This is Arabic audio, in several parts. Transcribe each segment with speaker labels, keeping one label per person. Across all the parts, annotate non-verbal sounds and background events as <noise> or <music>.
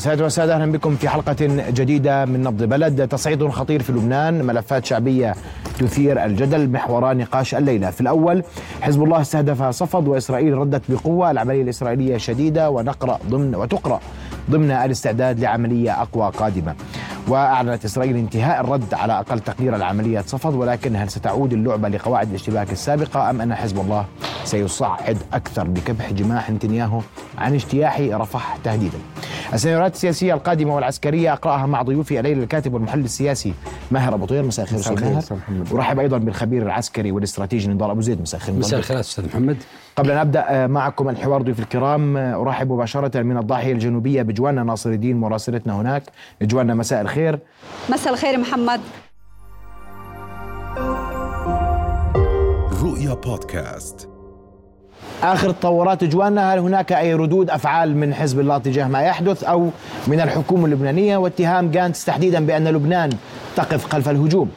Speaker 1: سيدة وسادة أهلا بكم في حلقة جديدة من نبض بلد. تصعيد خطير في لبنان ملفات شعبية تثير الجدل محور نقاش الليلة. في الأول حزب الله استهدف صفد وإسرائيل ردت بقوة. العملية الإسرائيلية شديدة ونقرأ ضمن وتقرأ ضمن الاستعداد لعملية أقوى قادمة. وأعلنت إسرائيل انتهاء الرد على أقل تقدير العملية صفد ولكن هل ستعود اللعبة لقواعد الاشتباك السابقة أم أن حزب الله سيصعد أكثر بكبح جماح نتنياهو عن اجتياح رفح تهديدا؟ السيناريوهات السياسية القادمة والعسكرية أقرأها مع ضيوفي الليلة الكاتب والمحلل السياسي ماهر أبو طير. مساء الخير
Speaker 2: مساء الخير
Speaker 1: ورحب أيضا بالخبير العسكري والاستراتيجي نضال أبو زيد. مساء الخير
Speaker 2: مساء الخير أستاذ محمد.
Speaker 1: قبل أن أبدأ معكم الحوار ضيوف الكرام. أرحب مباشرة من الضاحية الجنوبية بجوانا ناصر الدين مراسلتنا هناك. جوانا مساء الخير.
Speaker 3: مساء الخير محمد.
Speaker 4: رؤيا بودكاست.
Speaker 1: آخر تطورات جوانا هل هناك أي ردود أفعال من حزب الله تجاه ما يحدث أو من الحكومة اللبنانية؟ واتهام جانتس تحديدا بأن لبنان تقف خلف الهجوم.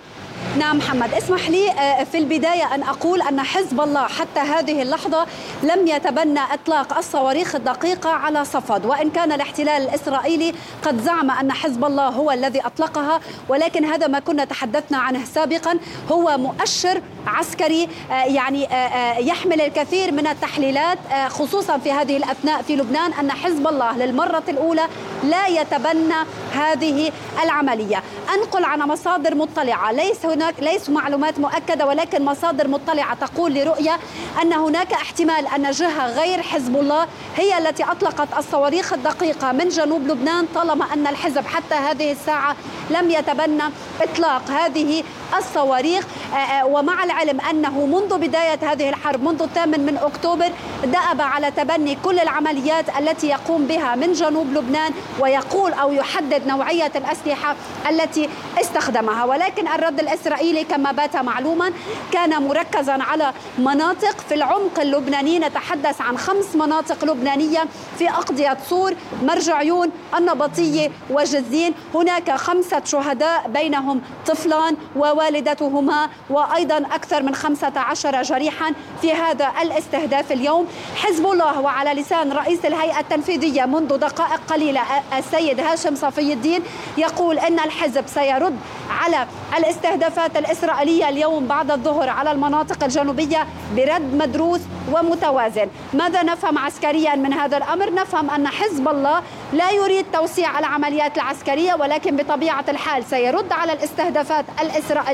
Speaker 3: نعم محمد اسمح لي آه، في البداية أن أقول أن حزب الله حتى هذه اللحظة لم يتبنى إطلاق الصواريخ الدقيقة على صفد وإن كان الاحتلال الإسرائيلي قد زعم أن حزب الله هو الذي أطلقها ولكن هذا ما كنا تحدثنا عنه سابقا هو مؤشر عسكري آه، يعني آه، يحمل الكثير من التحليلات خصوصا في هذه الأثناء في لبنان أن حزب الله للمرة الأولى لا يتبنى هذه العملية. أنقل عن مصادر مطلعة ليس هناك ليس معلومات مؤكدة ولكن مصادر مطلعة تقول لرؤية أن هناك احتمال أن جهة غير حزب الله هي التي أطلقت الصواريخ الدقيقة من جنوب لبنان طالما أن الحزب حتى هذه الساعة لم يتبنى إطلاق هذه الصواريخ. آه، آه، ومع العلم أنه منذ بداية هذه الحرب منذ الثامن من أكتوبر دأب على تبني كل العمليات التي يقوم بها من جنوب لبنان ويقول أو يحدد نوعية الأسلحة التي استخدمها. ولكن الرد الإسرائيلي كما بات معلوما كان مركزا على مناطق في العمق اللبناني. نتحدث عن خمس مناطق لبنانية في أقضية صور مرجعيون النبطية وجزين. هناك خمسة شهداء بينهم طفلان ووالدتهما وأيضا أكثر من خمسة عشر جريحا في هذا الاستهداف اليوم. حزب الله وعلى لسان رئيس الهيئة التنفيذية منذ دقائق قليلة السيد هاشم صفي الدين يقول أن الحزب سيرد على الاستهدافات الإسرائيلية اليوم بعد الظهر على المناطق الجنوبية برد مدروس ومتوازن. ماذا نفهم عسكريا من هذا الأمر؟ نفهم أن حزب الله لا يريد توسيع العمليات العسكرية ولكن بطبيعة الحال سيرد على الاستهدافات الإسرائيلية.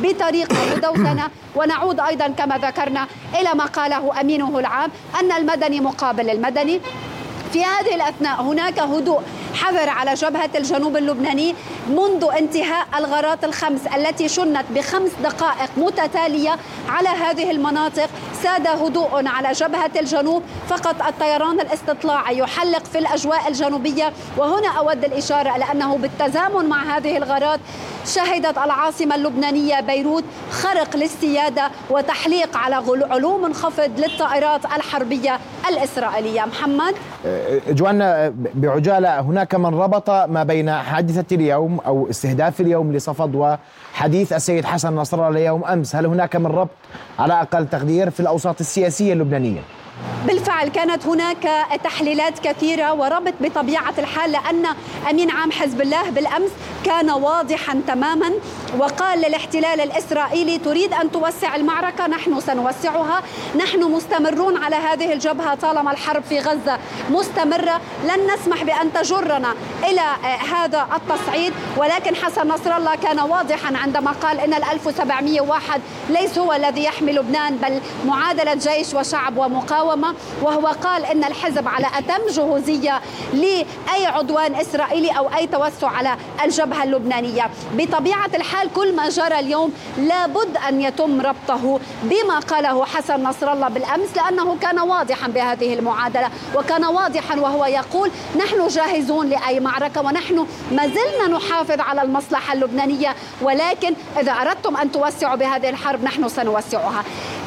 Speaker 3: بطريقة مدوزنة ونعود أيضا كما ذكرنا إلى ما قاله أمينه العام أن المدني مقابل المدني في هذه الأثناء هناك هدوء حذر على جبهة الجنوب اللبناني منذ انتهاء الغارات الخمس التي شنت بخمس دقائق متتالية على هذه المناطق. ساد هدوء على جبهة الجنوب فقط الطيران الاستطلاعي يحلق في الأجواء الجنوبية. وهنا أود الإشارة لأنه بالتزامن مع هذه الغارات شهدت العاصمة اللبنانية بيروت خرق للسيادة وتحليق على علو منخفض للطائرات الحربية الإسرائيلية. محمد؟
Speaker 1: أه، جوانا بعجالة هناك من ربط ما بين حادثة اليوم أو استهداف اليوم لصفد وحديث السيد حسن نصر الله يوم أمس. هل هناك من ربط؟ على أقل تقدير في الأوساط السياسية اللبنانية.
Speaker 3: بالفعل كانت هناك تحليلات كثيرة وربط بطبيعة الحال لأن أمين عام حزب الله بالأمس كان واضحا تماما وقال للاحتلال الإسرائيلي تريد أن توسع المعركة؟ نحن سنوسعها. نحن مستمرون على هذه الجبهة طالما الحرب في غزة مستمرة. لن نسمح بأن تجرنا إلى هذا التصعيد. ولكن حسن نصر الله كان واضحا عندما قال إن ال 1701 ليس هو الذي يحمي لبنان بل معادلة جيش وشعب ومقاومة وهو قال إن الحزب على أتم جهوزية لأي عدوان إسرائيلي أو أي توسع على الجبهة اللبنانية. بطبيعة الحال كل ما جرى اليوم لابد أن يتم ربطه بما قاله حسن نصر الله بالأمس لأنه كان واضحا بهذه المعادلة وكان واضحا وهو يقول نحن جاهزون لأي معركة ونحن ما زلنا نحافظ على المصلحة اللبنانية ولكن إذا أردتم أن توسعوا بهذه الحرب نحن سنوسعها.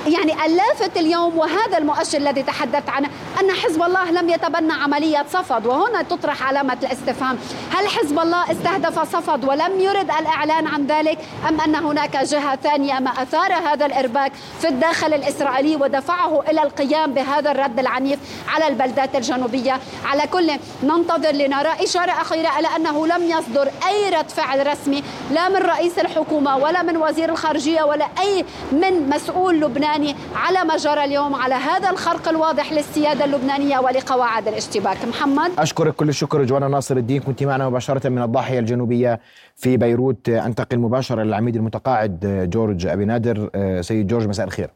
Speaker 3: يعني اللافت اليوم وهذا المؤشر الذي تحدثت عنه أن حزب الله لم يتبنى عملية صفد وهنا تطرح علامة الاستفهام. هل حزب الله استهدف صفد ولم يرد الإعلان عن ذلك أم أن هناك جهة ثانية ما أثار هذا الإرباك في الداخل الإسرائيلي ودفعه إلى القيام بهذا الرد العنيف على البلدات الجنوبية؟ على كل ننتظر لنرى إشارة أخيرة على أنه لم يصدر أي رد فعل رسمي لا من رئيس الحكومة ولا من وزير الخارجية ولا أي من مسؤول لبناني على ما جرى اليوم على هذا الخرق الواضح للسيادة اللبنانية ولقواعد الاشتباك. محمد؟
Speaker 1: أشكرك كل الشكر جوانا ناصر الدين. كنت معنا مباشرة من الضاحية الجنوبية في بيروت. أنتقل مباشرة للعميد المتقاعد جورج أبي نادر. سيد جورج مساء الخير.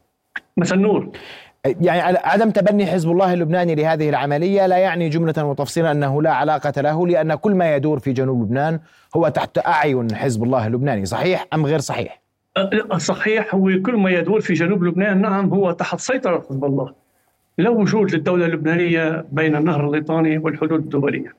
Speaker 2: مساء النور.
Speaker 1: يعني عدم تبني حزب الله اللبناني لهذه العملية لا يعني جملة وتفصيلا أنه لا علاقة له لأن كل ما يدور في جنوب لبنان هو تحت أعين حزب الله اللبناني. صحيح أم غير صحيح؟
Speaker 2: صحيح هو كل ما يدور في جنوب لبنان نعم هو تحت سيطرة حزب الله. لا وجود للدولة اللبنانية بين النهر الليطاني والحدود الدولية.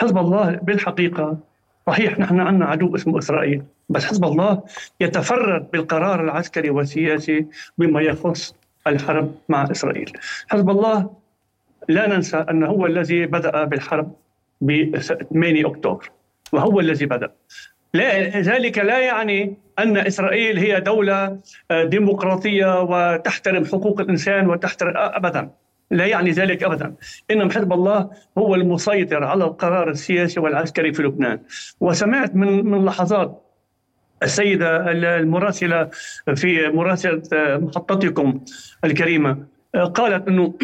Speaker 2: حزب الله بالحقيقة صحيح نحن عندنا عدو اسمه إسرائيل بس حزب الله يتفرد بالقرار العسكري والسياسي بما يخص الحرب مع إسرائيل. حزب الله لا ننسى أنه هو الذي بدأ بالحرب ب 8 أكتوبر وهو الذي بدأ. لا ذلك لا يعني أن إسرائيل هي دولة آه، ديمقراطية وتحترم حقوق الإنسان وتحترم ابدا. لا يعني ذلك ابدا. إنما حزب الله هو المسيطر على القرار السياسي والعسكري في لبنان. وسمعت من من لحظات السيدة المراسلة في مراسلة آه، محطتكم الكريمة آه، قالت إنه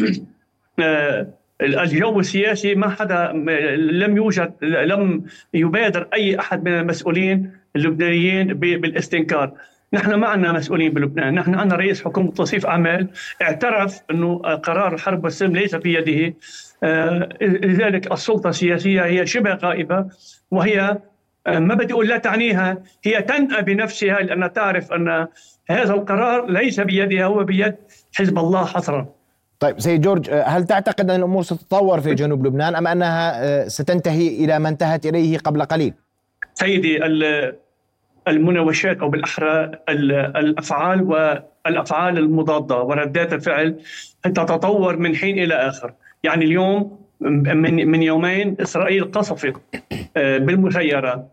Speaker 2: <clears throat> الجو السياسي ما حدا لم يوجد لم يبادر أي أحد من المسؤولين اللبنانيين بالاستنكار. نحن ما عندنا مسؤولين بلبنان نحن عندنا رئيس حكومة توصيف أعمال اعترف أنه قرار الحرب والسلم ليس في يده آه، لذلك السلطة السياسية هي شبه غائبة وهي آه، ما بدي أقول لا تعنيها هي تنأى بنفسها لأنها تعرف أن هذا القرار ليس بيدها هو بيد حزب الله حصرا.
Speaker 1: طيب سيد جورج آه، هل تعتقد أن الأمور ستتطور في جنوب لبنان أم أنها آه، ستنتهي إلى ما انتهت إليه قبل قليل؟
Speaker 2: سيدي المناوشات أو بالأحرى الأفعال والأفعال المضادة وردات الفعل تتطور من حين إلى آخر. يعني اليوم من من يومين إسرائيل قصفت آه، بالمسيرة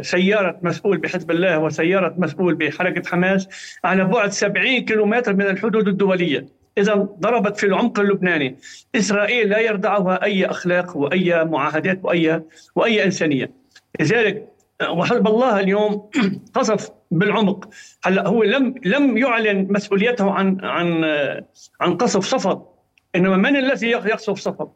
Speaker 2: سيارة مسؤول بحزب الله وسيارة مسؤول بحركة حماس على بعد 70 كيلومتر من الحدود الدولية. إذا ضربت في العمق اللبناني. إسرائيل لا يردعها أي أخلاق وأي معاهدات وأي وأي إنسانية. لذلك وحزب الله اليوم <clears throat> قصف بالعمق. هلأ هو لم لم يعلن مسؤوليته عن عن عن قصف صفد إنما من الذي يقصف صفد؟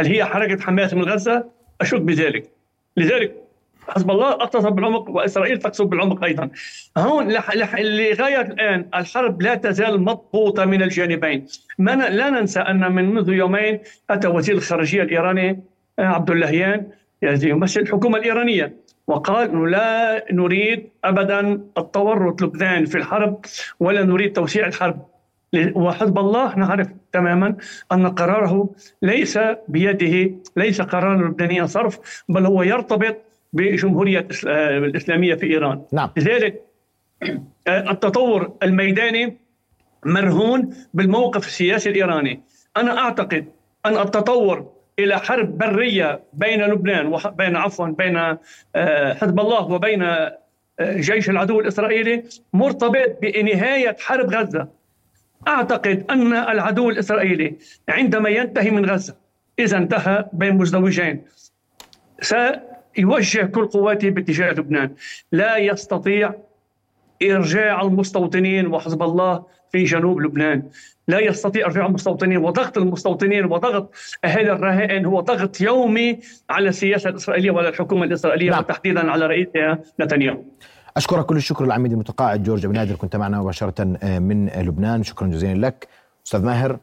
Speaker 2: هل هي حركة حماس من غزة؟ أشك بذلك. لذلك حزب الله اقتصد بالعمق وإسرائيل تقصد بالعمق أيضا. هون لغاية الآن الحرب لا تزال مضبوطه من الجانبين. ما لا ننسى أن من منذ يومين أتى وزير الخارجية الإيراني آه، عبد اللهيان يمثل الحكومة الإيرانية وقال إنه لا نريد ابدا التورط لبنان في الحرب ولا نريد توسيع الحرب وحزب الله نعرف تماما أن قراره ليس بيده ليس قرارا لبنانيا صرف بل هو يرتبط بجمهورية آه، الإسلامية في إيران.
Speaker 1: نعم.
Speaker 2: لذلك آه، التطور الميداني مرهون بالموقف السياسي الإيراني. أنا أعتقد أن التطور إلى حرب برية بين لبنان وبين عفوا بين آه، حزب الله وبين جيش العدو الإسرائيلي مرتبط بنهاية حرب غزة. أعتقد أن العدو الإسرائيلي عندما ينتهي من غزة إذا انتهى بين مزدوجين. يوجه كل قواته باتجاه لبنان. لا يستطيع إرجاع المستوطنين وحزب الله في جنوب لبنان. لا يستطيع إرجاع المستوطنين وضغط المستوطنين وضغط أهالي الرهائن. هو ضغط يومي على السياسة الإسرائيلية وعلى الحكومة الإسرائيلية نعم. وتحديدا على رئيسها نتنياهو.
Speaker 1: أشكرك كل الشكر العميد المتقاعد جورج بن نادر. كنت معنا مباشرة آه، من لبنان. شكرا جزيلا لك. أستاذ ماهر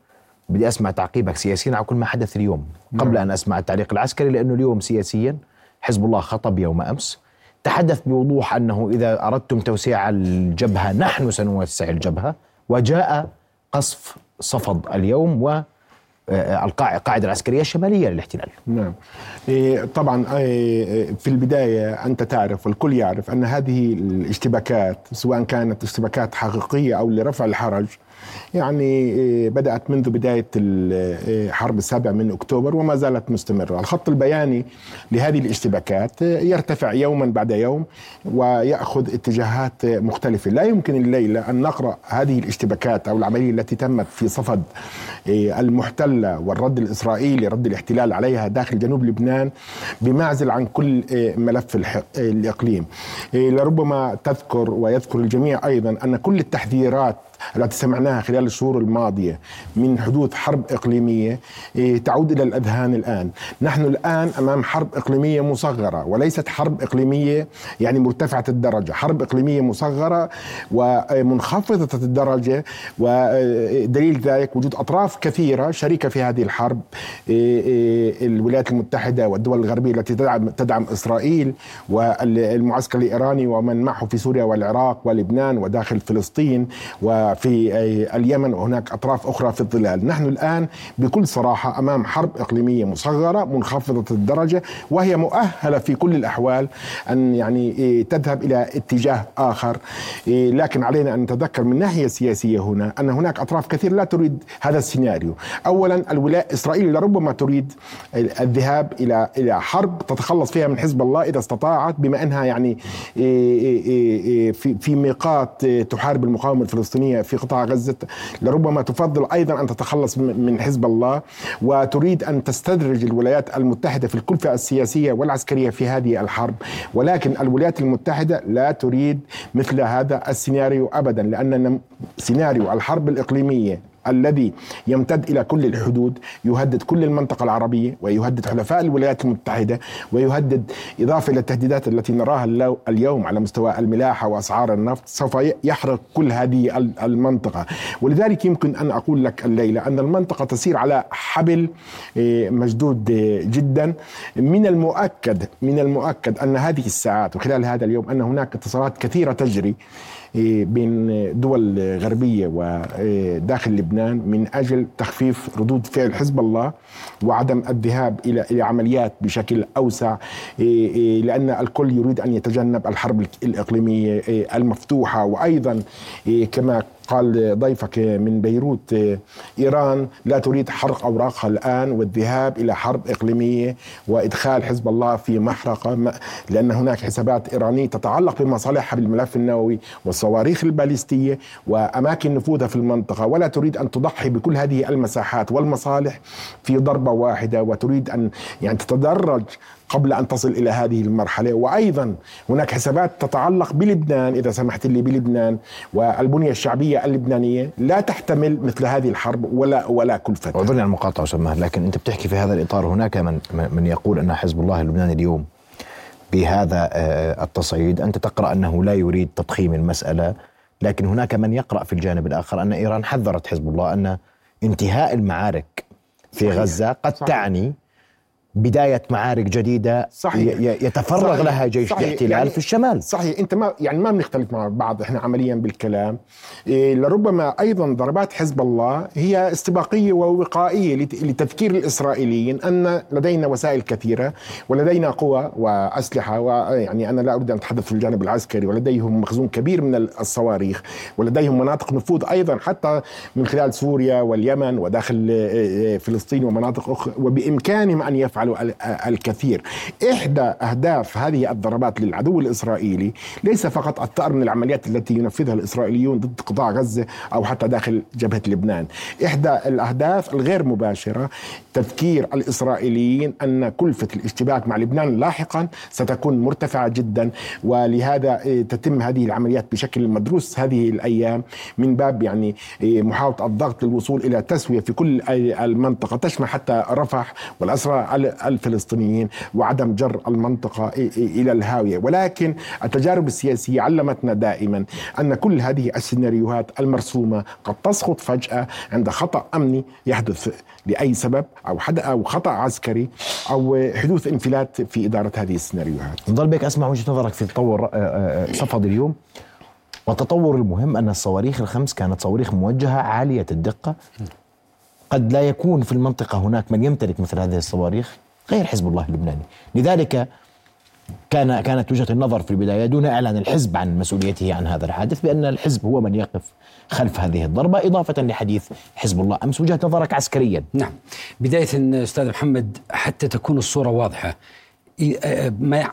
Speaker 1: بدي أسمع تعقيبك سياسيا على كل ما حدث اليوم. قبل نعم. أن أسمع التعليق العسكري لأنه اليوم سياسيا حزب الله خطب يوم أمس تحدث بوضوح أنه إذا أردتم توسيع الجبهة نحن سنوسع الجبهة وجاء قصف صفد اليوم و آه، القاعدة العسكرية الشمالية للاحتلال.
Speaker 4: نعم. إيه، طبعا إيه، في البداية أنت تعرف والكل يعرف أن هذه الاشتباكات سواء كانت اشتباكات حقيقية أو لرفع الحرج يعني آه، بدأت منذ بداية الحرب السابع من أكتوبر وما زالت مستمرة. الخط البياني لهذه الاشتباكات يرتفع يوما بعد يوم ويأخذ اتجاهات مختلفة. لا يمكن الليلة أن نقرأ هذه الاشتباكات أو العملية التي تمت في صفد المحتلة والرد الإسرائيلي رد الاحتلال عليها داخل جنوب لبنان بمعزل عن كل ملف الإقليم. لربما تذكر ويذكر الجميع أيضا أن كل التحذيرات التي سمعناها خلال الشهور الماضية من حدوث حرب إقليمية إيه، تعود إلى الأذهان الآن. نحن الآن أمام حرب إقليمية مصغرة وليست حرب إقليمية يعني مرتفعة الدرجة. حرب إقليمية مصغرة ومنخفضة الدرجة ودليل ذلك وجود أطراف كثيرة شريكة في هذه الحرب إيه، إيه، الولايات المتحدة والدول الغربية التي تدعم, تدعم إسرائيل والمعسكر الإيراني ومن معه في سوريا والعراق ولبنان وداخل فلسطين و في اليمن وهناك أطراف أخرى في الظلال. نحن الآن بكل صراحة أمام حرب إقليمية مصغرة منخفضة الدرجة وهي مؤهلة في كل الأحوال أن يعني إيه، تذهب إلى اتجاه آخر. إيه، لكن علينا أن نتذكر من ناحية سياسية هنا أن هناك أطراف كثير لا تريد هذا السيناريو. أولا الولاية إسرائيل لربما تريد الذهاب إلى إلى حرب تتخلص فيها من حزب الله إذا استطاعت بما أنها يعني إيه، في ميقات تحارب المقاومة الفلسطينية في قطاع غزة لربما تفضل أيضا أن تتخلص من حزب الله وتريد أن تستدرج الولايات المتحدة في الكلفة السياسية والعسكرية في هذه الحرب. ولكن الولايات المتحدة لا تريد مثل هذا السيناريو أبدا لأن سيناريو الحرب الإقليمية الذي يمتد إلى كل الحدود يهدد كل المنطقة العربية ويهدد حلفاء الولايات المتحدة ويهدد إضافة إلى التهديدات التي نراها اليوم على مستوى الملاحة وأسعار النفط سوف يحرق كل هذه المنطقة. ولذلك يمكن أن أقول لك الليلة أن المنطقة تسير على حبل إيه، مشدود جدا. من المؤكد من المؤكد أن هذه الساعات وخلال هذا اليوم أن هناك اتصالات كثيرة تجري. إيه، بين دول غربية وداخل لبنان من أجل تخفيف ردود فعل حزب الله وعدم الذهاب إلى عمليات بشكل أوسع. إيه، إيه، لأن الكل يريد أن يتجنب الحرب الإقليمية المفتوحة. وأيضا كما قال ضيفك من بيروت إيران لا تريد حرق أوراقها الآن والذهاب إلى حرب إقليمية وإدخال حزب الله في محرقة. لأن هناك حسابات إيرانية تتعلق بمصالحها بالملف النووي والصواريخ الباليستية وأماكن نفوذها في المنطقة ولا تريد أن تضحي بكل هذه المساحات والمصالح في ضربة واحدة وتريد أن يعني تتدرج قبل أن تصل إلى هذه المرحلة وأيضا هناك حسابات تتعلق بلبنان إذا سمحت لي بلبنان والبنية الشعبية اللبنانية لا تحتمل مثل هذه الحرب ولا ولا كلفه
Speaker 1: أعذرني على المقاطعة سماه لكن أنت بتحكي في هذا الإطار هناك من من يقول أن حزب الله اللبناني اليوم بهذا آه، التصعيد أنت تقرأ أنه لا يريد تضخيم المسألة لكن هناك من يقرأ في الجانب الآخر أن إيران حذرت حزب الله أن انتهاء المعارك في صحيح. غزة قد صحيح. تعني بداية معارك جديدة صحيح. يتفرغ صحيح. لها جيش صحيح. الاحتلال يعني في الشمال.
Speaker 4: صحيح. انت ما يعني ما بنختلف مع بعض إحنا عمليا بالكلام. إيه لربما أيضا ضربات حزب الله هي استباقية ووقائية لتذكير الإسرائيليين أن لدينا وسائل كثيرة ولدينا قوى وأسلحة ويعني أنا لا أريد أن أتحدث في الجانب العسكري. ولديهم مخزون كبير من الصواريخ. ولديهم مناطق نفوذ أيضا حتى من خلال سوريا واليمن وداخل إيه، إيه، فلسطين ومناطق أخرى وبإمكانهم أن يفعلوا. يفعل الكثير. إحدى أهداف هذه الضربات للعدو الإسرائيلي ليس فقط الثأر من العمليات التي ينفذها الإسرائيليون ضد قطاع غزة أو حتى داخل جبهة لبنان. إحدى الأهداف الغير مباشرة تذكير الإسرائيليين أن كلفة الاشتباك مع لبنان لاحقا ستكون مرتفعة جدا ولهذا إيه، تتم هذه العمليات بشكل مدروس هذه الأيام من باب يعني إيه، محاولة الضغط للوصول إلى تسوية في كل المنطقة. تشمل حتى رفح والأسرى الفلسطينيين وعدم جر المنطقة إلى الهاوية. ولكن التجارب السياسية علمتنا دائما أن كل هذه السيناريوهات المرسومة قد تسقط فجأة عند خطأ أمني يحدث لأي سبب أو حد أو خطأ عسكري أو حدوث انفلات في إدارة هذه السيناريوهات.
Speaker 1: ضل بك أسمع وجهة نظرك في تطور آه، آه، صفد اليوم. والتطور المهم أن الصواريخ الخمس كانت صواريخ موجهة عالية الدقة. قد لا يكون في المنطقة هناك من يمتلك مثل هذه الصواريخ غير حزب الله اللبناني. لذلك كان كانت وجهة النظر في البداية دون إعلان الحزب عن مسؤوليته عن هذا الحادث بأن الحزب هو من يقف خلف هذه الضربة إضافة لحديث حزب الله. أمس وجهة نظرك عسكريا.
Speaker 5: نعم. بداية أستاذ محمد حتى تكون الصورة واضحة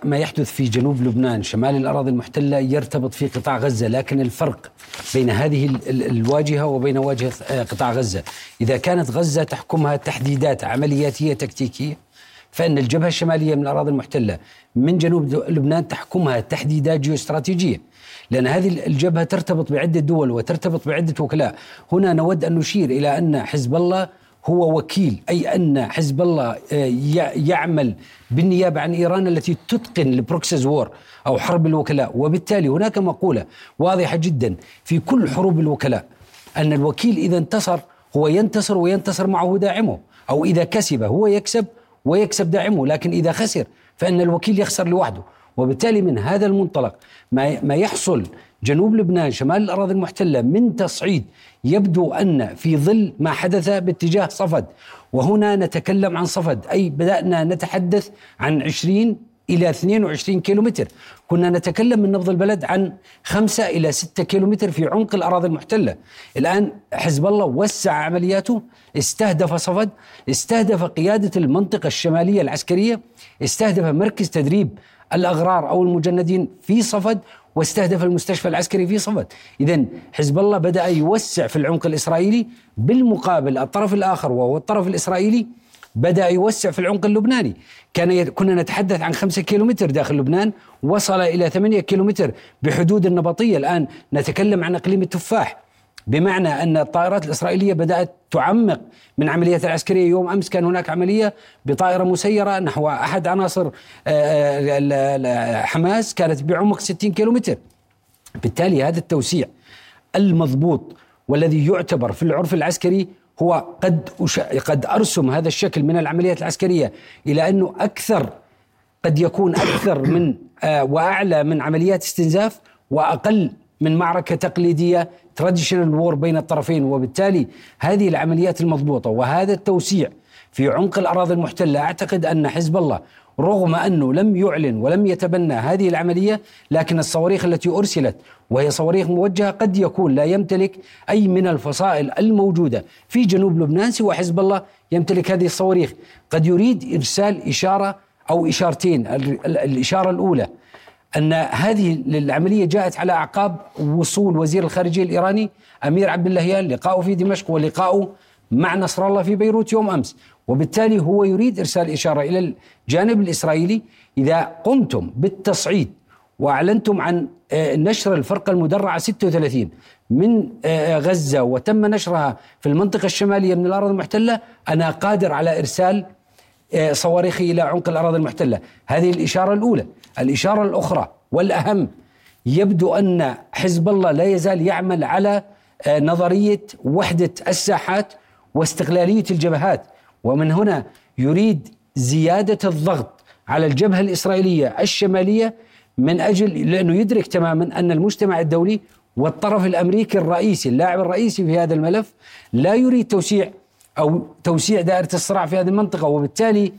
Speaker 5: ما يحدث في جنوب لبنان شمال الأراضي المحتلة يرتبط في قطاع غزة لكن الفرق بين هذه الواجهة وبين واجهة قطاع غزة. إذا كانت غزة تحكمها تحديدات عملياتية تكتيكية فإن الجبهة الشمالية من الأراضي المحتلة من جنوب لبنان تحكمها تحديدات جيوستراتيجية. لأن هذه الجبهة ترتبط بعدة دول وترتبط بعدة وكلاء. هنا نود أن نشير إلى أن حزب الله هو وكيل أي أن حزب الله آه، يعمل بالنيابة عن إيران التي تتقن ال proxies war أو حرب الوكلاء. وبالتالي هناك مقولة واضحة جدا في كل حروب الوكلاء أن الوكيل إذا انتصر هو ينتصر وينتصر معه داعمه أو إذا كسب هو يكسب ويكسب داعمه لكن إذا خسر فإن الوكيل يخسر لوحده. وبالتالي من هذا المنطلق ما ما يحصل جنوب لبنان شمال الأراضي المحتلة من تصعيد يبدو أن في ظل ما حدث باتجاه صفد. وهنا نتكلم عن صفد أي بدأنا نتحدث عن 20 إلى 22 كيلومتر. كنا نتكلم من نبض البلد عن 5 إلى 6 كيلومتر في عمق الأراضي المحتلة. الآن حزب الله وسع عملياته استهدف صفد استهدف قيادة المنطقة الشمالية العسكرية استهدف مركز تدريب الأغرار أو المجندين في صفد واستهدف المستشفى العسكري في صفد إذا حزب الله بدأ يوسع في العمق الإسرائيلي بالمقابل الطرف الآخر وهو الطرف الإسرائيلي بدأ يوسع في العمق اللبناني. كان كنا نتحدث عن خمسة كيلومتر داخل لبنان وصل إلى ثمانية كيلومتر بحدود النبطية. الآن نتكلم عن إقليم التفاح. بمعنى أن الطائرات الإسرائيلية بدأت تعمق من عمليات العسكرية يوم أمس. كان هناك عملية بطائرة مسيرة نحو أحد عناصر آه، آه، حماس كانت بعمق 60 كيلومتر. بالتالي هذا التوسيع المضبوط والذي يعتبر في العرف العسكري هو قد قد أرسم هذا الشكل من العمليات العسكرية إلى أنه أكثر قد يكون أكثر من آه، وأعلى من عمليات استنزاف وأقل من معركة تقليدية traditional war بين الطرفين وبالتالي هذه العمليات المضبوطة وهذا التوسيع في عمق الأراضي المحتلة أعتقد أن حزب الله رغم أنه لم يعلن ولم يتبنى هذه العملية لكن الصواريخ التي أرسلت وهي صواريخ موجهة قد يكون لا يمتلك أي من الفصائل الموجودة في جنوب لبنان سوى حزب الله يمتلك هذه الصواريخ. قد يريد إرسال إشارة أو إشارتين الإشارة الأولى أن هذه العملية جاءت على أعقاب وصول وزير الخارجية الإيراني أمير عبد اللهيان لقائه في دمشق ولقائه مع نصر الله في بيروت يوم أمس. وبالتالي هو يريد إرسال إشارة إلى الجانب الإسرائيلي. إذا قمتم بالتصعيد وأعلنتم عن آه، نشر الفرقة المدرعة 36 من آه، غزة وتم نشرها في المنطقة الشمالية من الأراضي المحتلة أنا قادر على إرسال آه، صواريخي إلى عمق الأراضي المحتلة، هذه الإشارة الأولى، الإشارة الأخرى والأهم يبدو أن حزب الله لا يزال يعمل على نظرية وحدة الساحات واستقلالية الجبهات. ومن هنا يريد زيادة الضغط على الجبهة الإسرائيلية الشمالية من أجل لأنه يدرك تماما أن المجتمع الدولي والطرف الأمريكي الرئيسي اللاعب الرئيسي في هذا الملف لا يريد توسيع أو توسيع دائرة الصراع في هذه المنطقة وبالتالي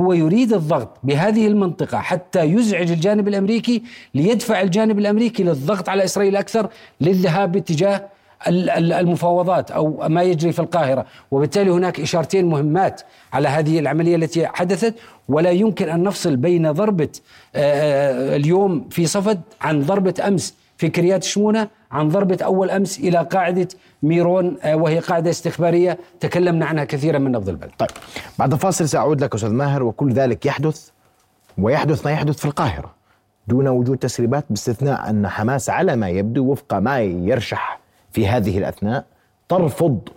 Speaker 5: هو يريد الضغط بهذه المنطقة حتى يزعج الجانب الأمريكي ليدفع الجانب الأمريكي للضغط على إسرائيل أكثر للذهاب باتجاه المفاوضات أو ما يجري في القاهرة. وبالتالي هناك إشارتين مهمات على هذه العملية التي حدثت ولا يمكن أن نفصل بين ضربة آه، اليوم في صفد عن ضربة أمس في كريات شمونة عن ضربة أول أمس إلى قاعدة ميرون آه، وهي قاعدة استخبارية تكلمنا عنها كثيرا من نبض البلد.
Speaker 1: طيب بعد الفاصل سأعود لك أستاذ ماهر وكل ذلك يحدث ويحدث ما يحدث في القاهرة دون وجود تسريبات باستثناء أن حماس على ما يبدو وفق ما يرشح في هذه الأثناء ترفض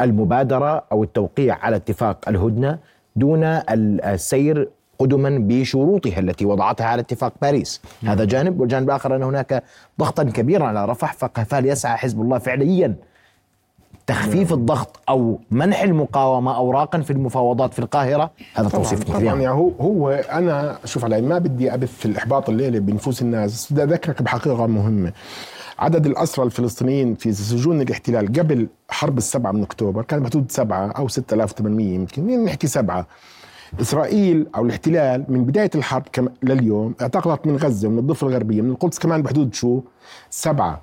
Speaker 1: المبادرة أو التوقيع على اتفاق الهدنة دون السير قدما بشروطها التي وضعتها على اتفاق باريس. هذا جانب. والجانب الآخر أن هناك ضغطا كبيرا على رفح فهل يسعى حزب الله فعليا تخفيف الضغط أو منح المقاومة اوراقا في المفاوضات في القاهرة. هذا توصيف
Speaker 4: طبعا. يعني هو هو أنا شوف علي ما بدي أبث في الإحباط الليلة بنفوس الناس. بدي أذكرك بحقيقة مهمة. عدد الأسرى الفلسطينيين في سجون الاحتلال قبل حرب السبعة من أكتوبر كان بحدود سبعة أو 6800 يمكن يعني نحكي سبعة. إسرائيل أو الاحتلال من بداية الحرب لليوم اعتقلت من غزة ومن الضفة الغربية من القدس كمان بحدود شو؟ سبعة.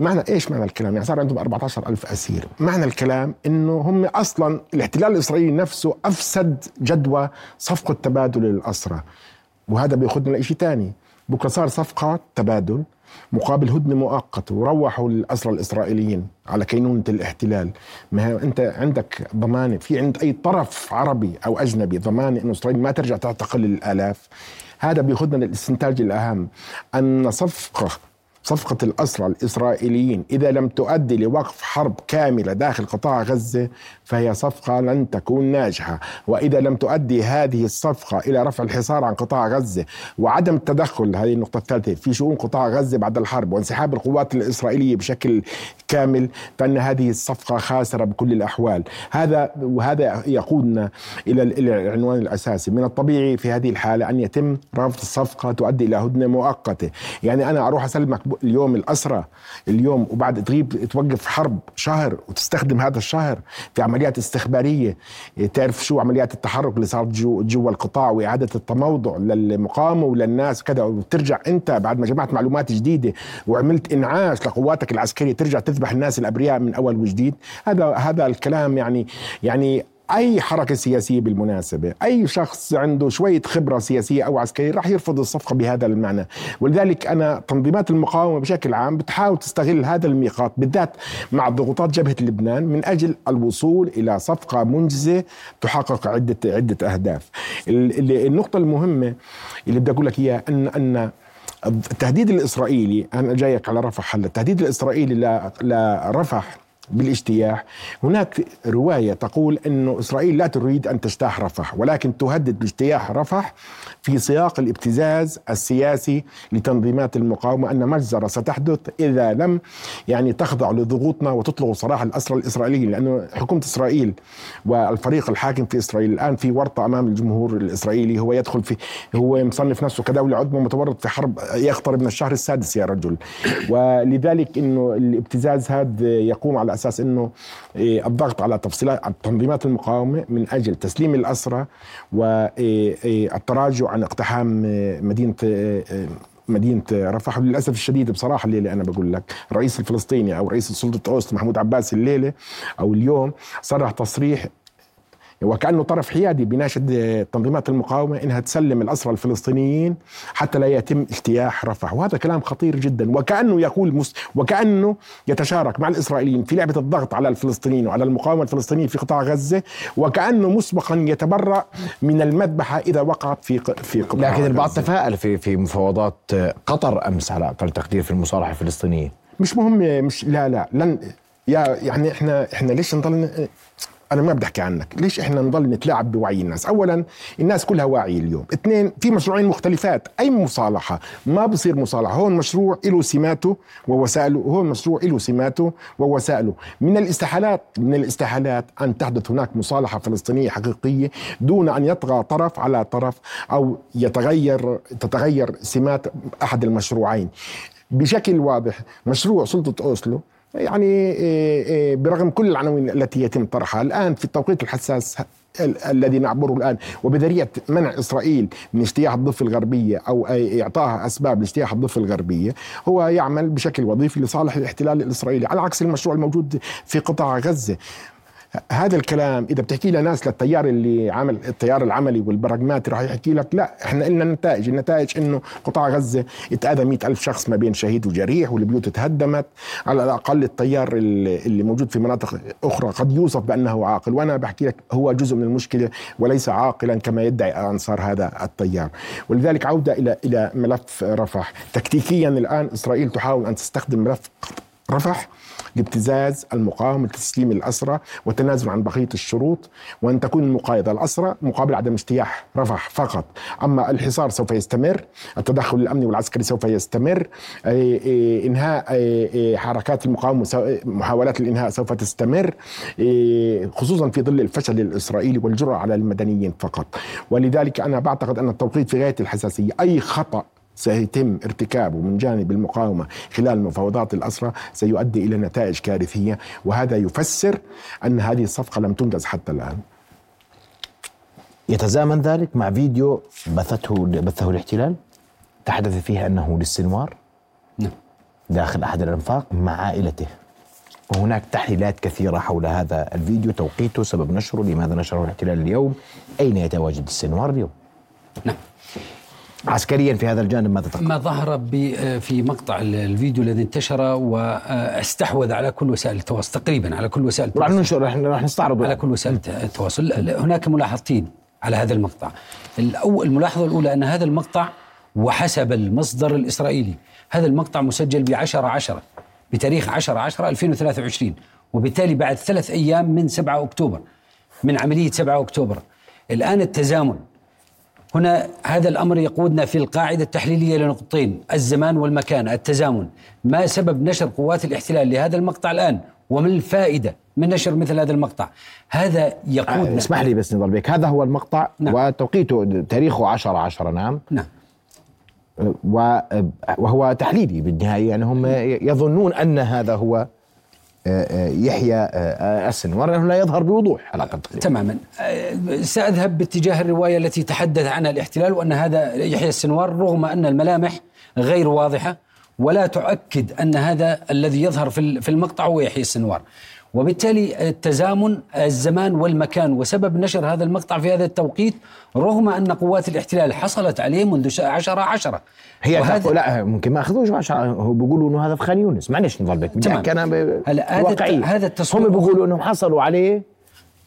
Speaker 4: معنى إيش معنى الكلام؟ يعني صار عندهم 14 ألف أسير، معنى الكلام إنه هم أصلا الاحتلال الإسرائيلي نفسه أفسد جدوى صفقة تبادل الاسرى وهذا بيأخذنا لشيء ثاني بكرة صار صفقة تبادل. مقابل هدنه مؤقته وروحوا الاسرى الإسرائيليين على كينونة الاحتلال. ما أنت عندك ضمانه في عند أي طرف عربي أو أجنبي ضمانه إنه إسرائيل ما ترجع تعتقل الالاف هذا بياخذنا للاستنتاج الأهم. أن صفقة صفقة الأسرى الإسرائيليين. إذا لم تؤدي لوقف حرب كاملة داخل قطاع غزة فهي صفقة لن تكون ناجحة. وإذا لم تؤدي هذه الصفقة إلى رفع الحصار عن قطاع غزة وعدم التدخل هذه النقطة الثالثة في شؤون قطاع غزة بعد الحرب وانسحاب القوات الإسرائيلية بشكل كامل فإن هذه الصفقة خاسرة بكل الأحوال. هذا وهذا يقودنا إلى العنوان الأساسي. من الطبيعي في هذه الحالة أن يتم رفض الصفقة تؤدي إلى هدنة مؤقتة. يعني أنا أروح أسلمك اليوم الأسرى اليوم وبعد تغيب توقف حرب شهر وتستخدم هذا الشهر في عمليات استخبارية. تعرف شو عمليات التحرك اللي صارت جو جوا القطاع وإعادة التموضع للمقاومة وللناس وكذا. وترجع أنت بعد ما جمعت معلومات جديدة وعملت إنعاش لقواتك العسكرية ترجع تذبح الناس الأبرياء من أول وجديد. هذا هذا الكلام يعني يعني أي حركة سياسية بالمناسبة أي شخص عنده شوية خبرة سياسية أو عسكرية راح يرفض الصفقة بهذا المعنى. ولذلك أنا تنظيمات المقاومة بشكل عام بتحاول تستغل هذا الميقات بالذات مع ضغوطات جبهة لبنان من أجل الوصول إلى صفقة منجزة تحقق عدة عدة أهداف. النقطة المهمة اللي بدي أقول لك إياها أن أن التهديد الإسرائيلي أنا جايك على رفح هلا التهديد الإسرائيلي لرفح بالاجتياح. هناك رواية تقول أن إسرائيل لا تريد أن تجتاح رفح ولكن تهدد باجتياح رفح في سياق الابتزاز السياسي لتنظيمات المقاومة أن مجزرة ستحدث إذا لم يعني تخضع لضغوطنا وتطلق سراح الأسرى الإسرائيليين لأنه حكومة إسرائيل والفريق الحاكم في إسرائيل الآن في ورطة أمام الجمهور الإسرائيلي هو يدخل في هو مصنف نفسه كدولة عضو متورط في حرب يقترب من الشهر السادس يا رجل. ولذلك أنه الابتزاز هذا يقوم على أساس إنه إيه، الضغط على تفصيلات تنظيمات المقاومة من أجل تسليم الاسرى والتراجع عن اقتحام مدينة مدينة رفح. وللأسف الشديد بصراحة الليلة أنا بقول لك الرئيس الفلسطيني أو رئيس سلطة أوست محمود عباس الليلة أو اليوم صرح تصريح وكأنه طرف حيادي بيناشد تنظيمات المقاومة إنها تسلم الأسرى الفلسطينيين حتى لا يتم اجتياح رفح. وهذا كلام خطير جدا. وكأنه يقول مس وكأنه يتشارك مع الإسرائيليين في لعبة الضغط على الفلسطينيين وعلى المقاومة الفلسطينية في قطاع غزة وكأنه مسبقا يتبرأ من المذبحة إذا وقعت في في
Speaker 1: قطاع لكن البعض تفائل في في مفاوضات قطر أمس على أقل تقدير في المصالحة الفلسطينية.
Speaker 4: مش مهم مش لا لا لن يا يعني إحنا إحنا ليش نضل أنا ما بدي أحكي عنك. ليش إحنا نضل نتلاعب بوعي الناس؟ اولا الناس كلها واعية اليوم. اثنين في مشروعين مختلفات. أي مصالحة؟ ما بصير مصالحة. هون مشروع له سماته ووسائله. وهون مشروع له سماته ووسائله. من الاستحالات من الاستحالات أن تحدث هناك مصالحة فلسطينية حقيقية دون أن يطغى طرف على طرف أو يتغير تتغير سمات أحد المشروعين. بشكل واضح مشروع سلطة أوسلو يعني إيه، إيه، برغم كل العناوين التي يتم طرحها الآن في التوقيت الحساس الذي نعبره الآن وبذريعه منع إسرائيل من اجتياح الضفة الغربية أو اعطائها أسباب لاجتياح الضفة الغربية هو يعمل بشكل وظيفي لصالح الاحتلال الإسرائيلي على عكس المشروع الموجود في قطاع غزة. هذا الكلام إذا بتحكي لناس للتيار اللي عمل التيار العملي والبراغماتي راح يحكي لك لا إحنا لنا نتائج. النتائج إنه قطاع غزة اتأذى مئة ألف شخص ما بين شهيد وجريح والبيوت تهدمت. على الأقل التيار اللي موجود في مناطق أخرى قد يوصف بأنه عاقل. وأنا بحكي لك هو جزء من المشكلة وليس عاقلا كما يدعي أنصار هذا التيار. ولذلك عودة إلى إلى ملف رفح. تكتيكيا الآن إسرائيل تحاول أن تستخدم ملف رفح لابتزاز المقاومة لتسليم الأسرى والتنازل عن بقية الشروط وأن تكون المقايضة الأسرى مقابل عدم اجتياح رفح فقط. أما الحصار سوف يستمر التدخل الأمني والعسكري سوف يستمر إنهاء حركات المقاومة محاولات الإنهاء سوف تستمر خصوصا في ظل الفشل الإسرائيلي والجرأة على المدنيين فقط. ولذلك أنا بعتقد أن التوقيت في غاية الحساسية أي خطأ سيتم ارتكابه من جانب المقاومة خلال مفاوضات الأسرى سيؤدي إلى نتائج كارثية وهذا يفسر أن هذه الصفقة لم تنجز حتى الآن.
Speaker 1: يتزامن ذلك مع فيديو بثته بثه الاحتلال؟ تحدث فيه أنه للسنوار؟
Speaker 5: نعم.
Speaker 1: داخل أحد الأنفاق مع عائلته. وهناك تحليلات كثيرة حول هذا الفيديو. توقيته سبب نشره لماذا نشره الاحتلال اليوم؟ أين يتواجد السنوار اليوم؟
Speaker 5: نعم.
Speaker 1: عسكريا في هذا الجانب ماذا تقول؟
Speaker 5: ما ظهر في مقطع الفيديو الذي انتشر واستحوذ على كل وسائل التواصل تقريبا على كل وسائل
Speaker 1: راح
Speaker 5: التواصل.
Speaker 1: ننشر راح راح نستعرض.
Speaker 5: على كل وسائل التواصل. هناك ملاحظتين على هذا المقطع. الملاحظة الأولى أن هذا المقطع وحسب المصدر الإسرائيلي. هذا المقطع مسجل ب 10 10 بتاريخ 10 10 2023 وبالتالي بعد ثلاث أيام من 7 أكتوبر من عملية 7 أكتوبر. الآن التزامن هنا هذا الأمر يقودنا في القاعدة التحليلية لنقطتين الزمان والمكان التزامن. ما سبب نشر قوات الاحتلال لهذا المقطع الآن؟ وما الفائدة من نشر مثل هذا المقطع؟ هذا يقودنا.
Speaker 1: آه، اسمح لي بس نضل بك هذا هو المقطع
Speaker 5: نعم.
Speaker 1: وتوقيته تاريخه 10 10 نعم.
Speaker 5: نعم.
Speaker 1: وهو تحليلي بالنهاية يعني هم يظنون أن هذا هو يحيى آه، السنوار لأنه لا يظهر بوضوح على تقريبا
Speaker 5: تماما. آه، سأذهب باتجاه الرواية التي تحدث عنها الاحتلال وأن هذا يحيى السنوار رغم أن الملامح غير واضحة ولا تؤكد أن هذا الذي يظهر في المقطع هو يحيى السنوار. وبالتالي التزامن الزمان والمكان. وسبب نشر هذا المقطع في هذا التوقيت رغم أن قوات الاحتلال حصلت عليه منذ 10 10
Speaker 1: هي
Speaker 5: وهذا-
Speaker 1: لا ممكن ما أخذوش عشان هو بيقولوا إنه هذا في خان يونس. معلش نضل بك.
Speaker 5: هلا هذا التصوير
Speaker 1: هم بيقولوا إنهم حصلوا عليه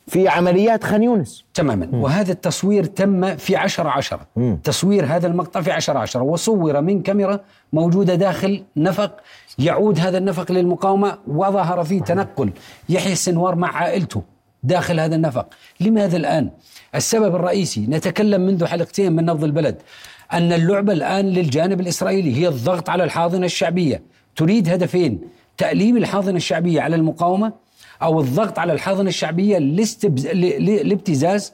Speaker 1: في عمليات خان يونس.
Speaker 5: تماما. وهذا التصوير تم في عشرة. عشرة تصوير هذا المقطع في عشرة عشرة. وصور من كاميرا موجودة داخل نفق. يعود هذا النفق للمقاومة وظهر فيه تنقل يحيى السنوار مع عائلته داخل هذا النفق. لماذا الآن؟ السبب الرئيسي نتكلم منذ حلقتين من نبض البلد أن اللعبة الآن للجانب الإسرائيلي هي الضغط على الحاضنة الشعبية. تريد هدفين تأليم الحاضنة الشعبية على المقاومة أو الضغط على الحاضنه الشعبية. لابتزاز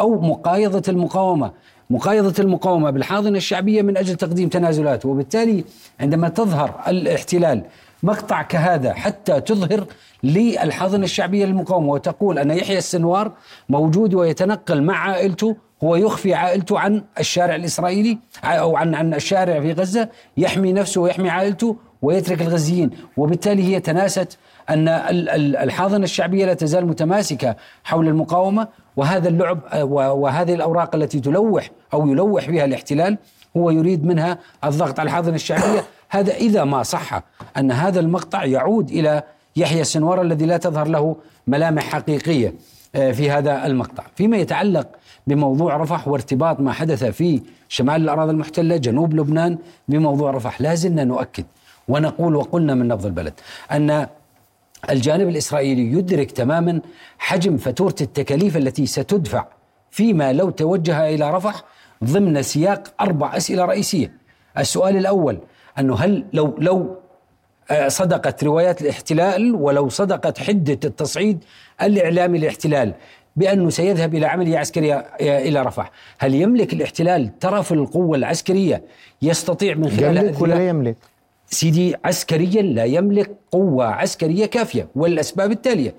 Speaker 5: أو مقايضة المقاومة مقايضة المقاومة بالحاضنة الشعبية من أجل تقديم تنازلات وبالتالي عندما تظهر الاحتلال مقطع كهذا حتى تظهر للحاضنه الشعبية للمقاومة وتقول أن يحيى السنوار موجود ويتنقل مع عائلته هو يخفي عائلته عن الشارع الإسرائيلي أو عن عن الشارع في غزة يحمي نفسه ويحمي عائلته ويترك الغزيين وبالتالي هي تناست أن ال- ال- الحاضنة الشعبية لا تزال متماسكة حول المقاومة وهذا اللعب وهذه الأوراق التي تلوح أو يلوح بها الاحتلال هو يريد منها الضغط على الحاضنة الشعبية. هذا إذا ما صح أن هذا المقطع يعود إلى يحيى السنوار الذي لا تظهر له ملامح حقيقية آه، في هذا المقطع. فيما يتعلق بموضوع رفح وارتباط ما حدث في شمال الأراضي المحتلة جنوب لبنان بموضوع رفح لا زلنا نؤكد ونقول وقلنا من نبض البلد أن الجانب الإسرائيلي يدرك تماما حجم فاتوره التكاليف التي ستدفع فيما لو توجه إلى رفح ضمن سياق أربع أسئلة رئيسية. السؤال الأول أنه هل لو لو آه، صدقت روايات الاحتلال ولو صدقت حدة التصعيد الإعلامي للاحتلال بأنه سيذهب إلى عملية عسكرية آه، إلى رفح، هل يملك الاحتلال طرف القوة العسكرية يستطيع من خلال
Speaker 1: يملك ولا لا يملك؟
Speaker 5: سيدي عسكريا لا يملك قوة عسكرية كافية والأسباب التالية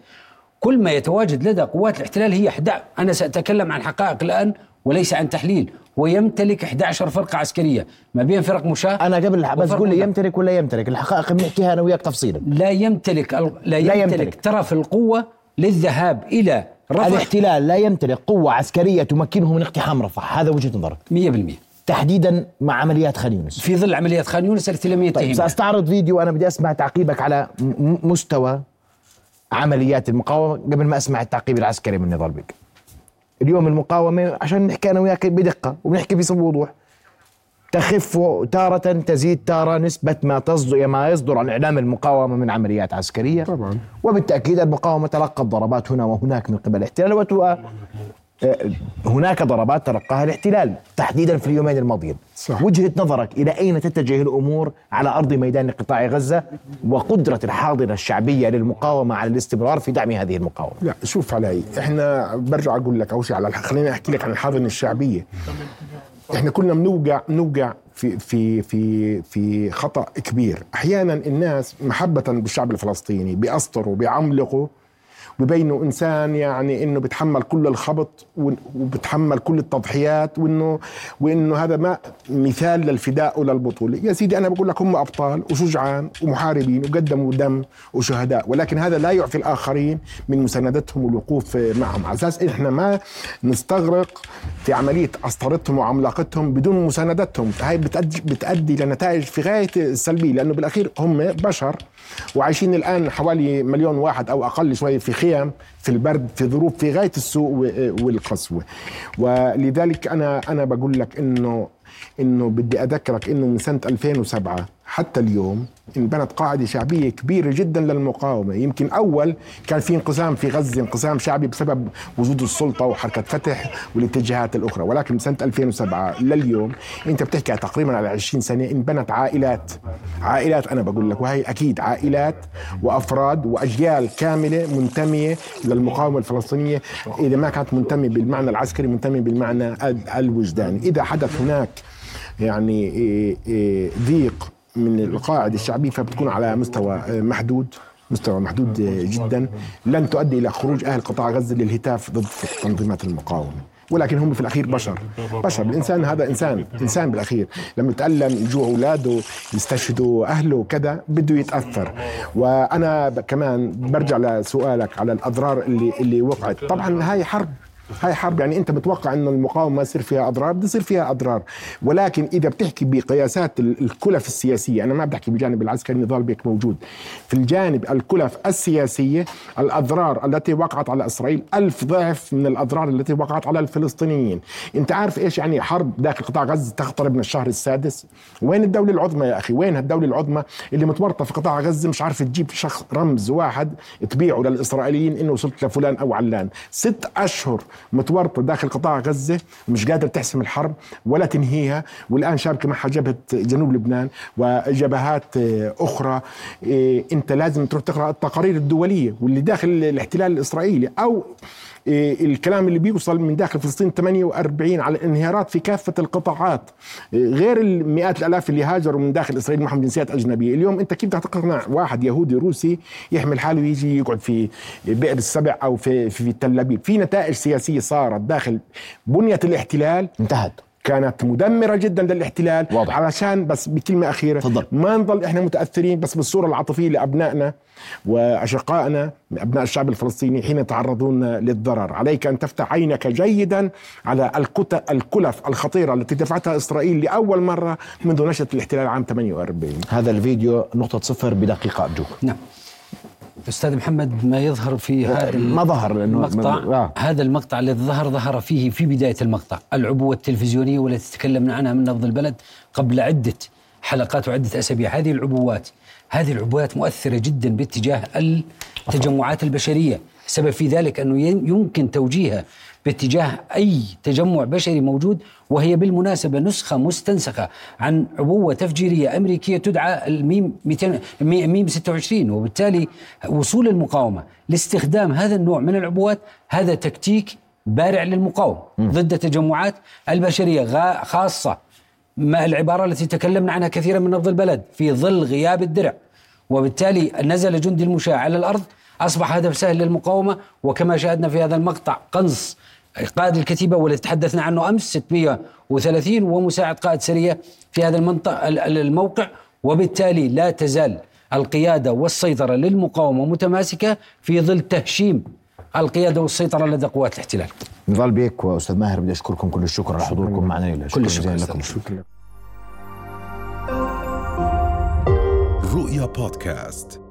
Speaker 5: كل ما يتواجد لدى قوات الاحتلال هي 11 أنا سأتكلم عن حقائق الآن وليس عن تحليل. ويمتلك 11 فرقة عسكرية. ما بين فرق مشاة
Speaker 1: أنا قبل بس قول لي. يمتلك ولا يمتلك؟ الحقائق بنحكيها أنا وياك تفصيلا.
Speaker 5: لا يمتلك ال- لا
Speaker 1: لا
Speaker 5: يمتلك,
Speaker 1: يمتلك.
Speaker 5: طرف القوة للذهاب إلى رفح.
Speaker 1: الاحتلال لا يمتلك قوة عسكرية تمكنه من اقتحام رفح. هذا وجهة نظرك.
Speaker 5: 100%
Speaker 1: تحديدا مع عمليات خان يونس.
Speaker 5: في ظل عمليات خان يونس التي لم
Speaker 1: طيب
Speaker 5: يتهم
Speaker 1: سأستعرض فيديو أنا بدي أسمع تعقيبك على مستوى عمليات المقاومة قبل ما أسمع التعقيب العسكري من نضال بك اليوم المقاومة عشان نحكي أنا وياك بدقة وبنحكي بوضوح تخف تارة تزيد تارة نسبة ما تصدر ما يصدر عن إعلام المقاومة من عمليات عسكرية.
Speaker 4: طبعاً.
Speaker 1: وبالتأكيد المقاومة تلقت ضربات هنا وهناك من قبل الاحتلال هناك ضربات تلقاها الاحتلال تحديدا في اليومين الماضيين.
Speaker 4: صح.
Speaker 1: وجهة نظرك إلى أين تتجه الأمور على أرض ميدان قطاع غزة وقدرة الحاضنة الشعبية للمقاومة على الاستمرار في دعم هذه المقاومة؟
Speaker 4: لا شوف علي إحنا برجع أقول لك أول شيء على خليني أحكي لك عن الحاضنة الشعبية. إحنا كنا بنوقع بنوقع في في في في خطأ كبير. أحيانا الناس محبة بالشعب الفلسطيني بيسطروا بيعملقوا وبينه إنسان يعني إنه بيتحمل كل الخبط وبتحمل كل التضحيات وانه وإنه هذا ما مثال للفداء وللبطولة. يا سيدي أنا بقول لك هم أبطال وشجعان ومحاربين وقدموا دم وشهداء ولكن هذا لا يعفي الآخرين من مساندتهم والوقوف معهم. على أساس إحنا ما نستغرق في عملية أسطرتهم وعملاقتهم بدون مساندتهم. هاي بتأدي, بتأدي لنتائج في غاية السلبيه لأنه بالأخير هم بشر وعايشين الآن حوالي مليون واحد أو أقل شوي في خيام في البرد في ظروف في غاية السوء والقسوة. ولذلك أنا أنا بقول لك إنه إنه بدي أذكرك إنه من سنة 2007 حتى اليوم انبنت قاعدة شعبية كبيرة جدا للمقاومة. يمكن أول كان في انقسام في غزة انقسام شعبي بسبب وجود السلطة وحركة فتح والاتجاهات الأخرى. ولكن من سنة 2007 لليوم أنت بتحكي تقريبا على 20 سنة انبنت عائلات. عائلات أنا بقول لك وهي أكيد عائلات وأفراد وأجيال كاملة منتمية للمقاومة الفلسطينية. إذا ما كانت منتمية بالمعنى العسكري منتمية بالمعنى الوجداني. إذا حدث هناك يعني إيه، إيه، ضيق من القاعدة الشعبية فبتكون على مستوى محدود مستوى محدود جدا. لن تؤدي إلى خروج أهل قطاع غزة للهتاف ضد تنظيمات المقاومة. ولكن هم في الأخير بشر. بشر. الإنسان هذا إنسان إنسان بالأخير. لما يتألم يجوع أولاده يستشهدوا أهله وكذا بده يتأثر. وأنا كمان برجع لسؤالك على الأضرار اللي اللي وقعت. طبعا هاي حرب هاي حرب يعني أنت متوقع إنه المقاومة يصير فيها أضرار؟ بده يصير فيها أضرار. ولكن إذا بتحكي بقياسات الكلف السياسية أنا ما بحكي بالجانب العسكري نضال بيك موجود. في الجانب الكلف السياسية الأضرار التي وقعت على إسرائيل ألف ضعف من الأضرار التي وقعت على الفلسطينيين. أنت عارف إيش؟ يعني حرب داخل قطاع غزة تقترب من الشهر السادس. وين الدولة العظمى يا أخي؟ وين الدولة العظمى اللي متورطة في قطاع غزة؟ مش عارفة تجيب شخص رمز واحد تبيعه للإسرائيليين إنه وصلت لفلان أو علان. ست أشهر متورطة داخل قطاع غزة ومش قادرة تحسم الحرب ولا تنهيها. والآن شاركه معها جبهة جنوب لبنان وجبهات أخرى. إيه، أنت لازم تروح تقرأ التقارير الدولية واللي داخل الاحتلال الإسرائيلي أو إيه، الكلام اللي بيوصل من داخل فلسطين 48 على الانهيارات في كافة القطاعات. غير المئات الآلاف اللي هاجروا من داخل إسرائيل معهم جنسيات اجنبيه، اليوم أنت كيف بدك تقنع واحد يهودي روسي يحمل حاله ويجي يقعد في بئر السبع أو في في تل أبيب، في نتائج سياسيه صارت داخل بنية الاحتلال.
Speaker 1: انتهت.
Speaker 4: كانت مدمرة جدا للاحتلال. واضح. علشان بس بكلمة أخيرة فضل. ما نضل إحنا متأثرين بس بالصورة العاطفية لأبنائنا وأشقائنا أبناء الشعب الفلسطيني حين يتعرضون للضرر. عليك أن تفتح عينك جيدا على الكلف الخطيرة التي دفعتها إسرائيل لأول مرة منذ نشأة الاحتلال عام 48
Speaker 1: هذا الفيديو نقطة صفر بدقيقة. أرجوك
Speaker 5: نعم. أستاذ محمد ما يظهر في هذا
Speaker 1: ما ظهر لأنه
Speaker 5: المقطع آه. هذا المقطع الذي ظهر ظهر فيه في بداية المقطع العبوة التلفزيونية والتي تكلمنا عنها من نبض البلد قبل عدة حلقات وعدة أسابيع هذه العبوات هذه العبوات مؤثرة جدا باتجاه التجمعات البشرية. السبب في ذلك أنه يمكن توجيهها باتجاه أي تجمع بشري موجود وهي بالمناسبة نسخة مستنسخة عن عبوة تفجيرية أمريكية تدعى الميم 200 ميم 26 وبالتالي وصول المقاومة لاستخدام هذا النوع من العبوات هذا تكتيك بارع للمقاومة ضد التجمعات البشرية خاصة. ما العبارة التي تكلمنا عنها كثيرا من نبض البلد؟ في ظل غياب الدرع. وبالتالي نزل جندي المشاة على الأرض أصبح هدف سهل للمقاومة. وكما شاهدنا في هذا المقطع قنص قائد الكتيبة والذي تحدثنا عنه أمس 630 ومساعد قائد سرية في هذا المنطقة الموقع. وبالتالي لا تزال القيادة والسيطرة للمقاومة متماسكة في ظل تهشيم القيادة والسيطرة لدى قوات الاحتلال.
Speaker 1: نضال بيك وأستاذ ماهر بدي أشكركم كل الشكر على حضوركم. معنا
Speaker 5: كل الشكر
Speaker 1: لكم. شكرا.
Speaker 6: رؤيا بودكاست.